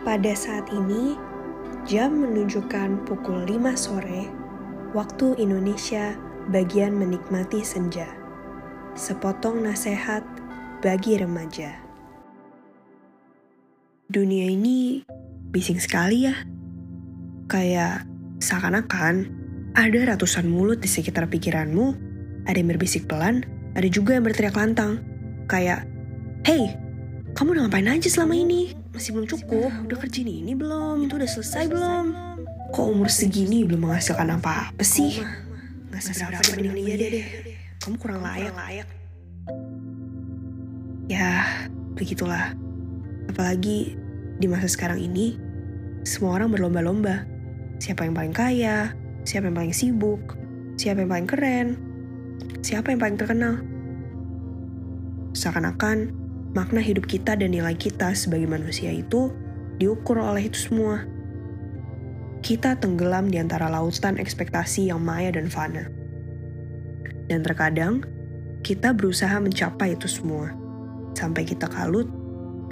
Pada saat ini, jam menunjukkan pukul 5 sore, waktu Indonesia bagian menikmati senja. Sepotong nasihat bagi remaja. Dunia ini bising sekali ya. Kayak seakan-akan ada ratusan mulut di sekitar pikiranmu, ada yang berbisik pelan, ada juga yang berteriak lantang. Kayak, Hey, kamu udah ngapain aja selama ini? Masih belum cukup? Udah kerja ini belum? Itu udah selesai belum? Kok umur segini belum menghasilkan apa-apa sih? Gak seberapa dibanding dia deh. Kamu kurang layak. layak. Ya, begitulah. Apalagi di masa sekarang ini, semua orang berlomba-lomba. Siapa yang paling kaya, siapa yang paling sibuk, siapa yang paling keren, siapa yang paling terkenal. Seakan-akan makna hidup kita dan nilai kita sebagai manusia itu diukur oleh itu semua. Kita tenggelam di antara lautan ekspektasi yang maya dan fana. Dan terkadang, kita berusaha mencapai itu semua. Sampai kita kalut,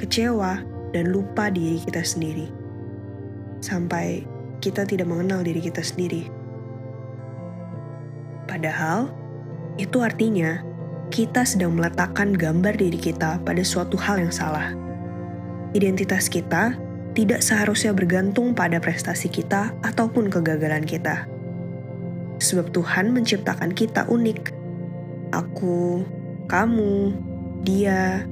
kecewa, dan lupa diri kita sendiri. Sampai kita tidak mengenal diri kita sendiri. Padahal, itu artinya kita sedang meletakkan gambar diri kita pada suatu hal yang salah. Identitas kita tidak seharusnya bergantung pada prestasi kita ataupun kegagalan kita. Sebab Tuhan menciptakan kita unik. Aku, kamu, dia,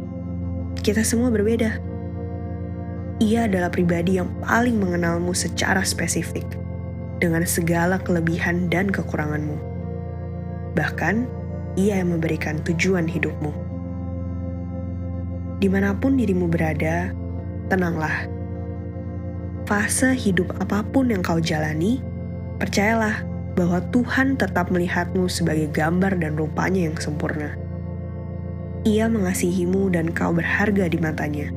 kita semua berbeda. Ia adalah pribadi yang paling mengenalmu secara spesifik, dengan segala kelebihan dan kekuranganmu. Bahkan, ia yang memberikan tujuan hidupmu. Di mana pun dirimu berada, tenanglah. Fase hidup apa pun yang kau jalani, percayalah bahwa Tuhan tetap melihatmu sebagai gambar dan rupanya yang sempurna. Ia mengasihimu dan kau berharga di matanya.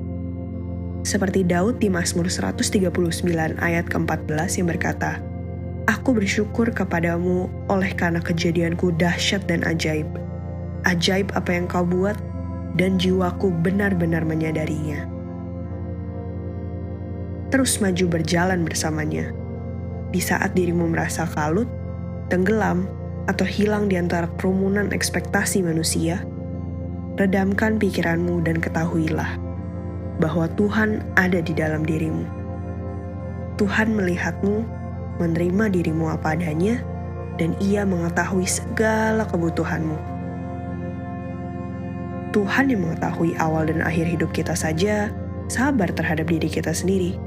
Seperti Daud di Mazmur 139 ayat ke-14 yang berkata, Aku bersyukur kepadamu oleh karena kejadianku dahsyat dan ajaib. Ajaib apa yang kau buat, dan jiwaku benar-benar menyadarinya. Terus maju berjalan bersamanya. Di saat dirimu merasa kalut, tenggelam, atau hilang di antara kerumunan ekspektasi manusia, redamkan pikiranmu dan ketahuilah bahwa Tuhan ada di dalam dirimu. Tuhan melihatmu menerima dirimu apa adanya, dan ia mengetahui segala kebutuhanmu. Tuhan yang mengetahui awal dan akhir hidup kita saja sabar terhadap diri kita sendiri.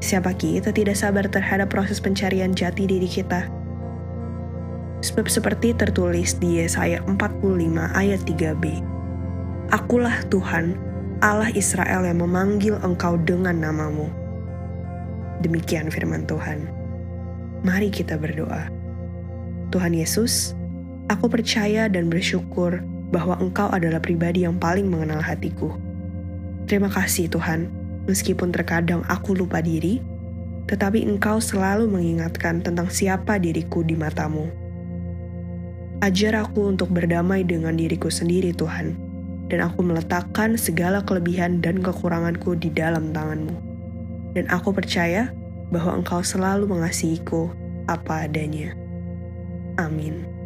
Siapa kita tidak sabar terhadap proses pencarian jati diri kita? Sebab seperti tertulis di Yesaya 45 ayat 3b. Akulah Tuhan, Allah Israel yang memanggil engkau dengan namamu. Demikian firman Tuhan. Mari kita berdoa. Tuhan Yesus, aku percaya dan bersyukur bahwa Engkau adalah pribadi yang paling mengenal hatiku. Terima kasih Tuhan, meskipun terkadang aku lupa diri, tetapi Engkau selalu mengingatkan tentang siapa diriku di matamu. Ajar aku untuk berdamai dengan diriku sendiri Tuhan, dan aku meletakkan segala kelebihan dan kekuranganku di dalam tanganmu. Dan aku percaya bahwa Engkau selalu mengasihiku apa adanya. Amin.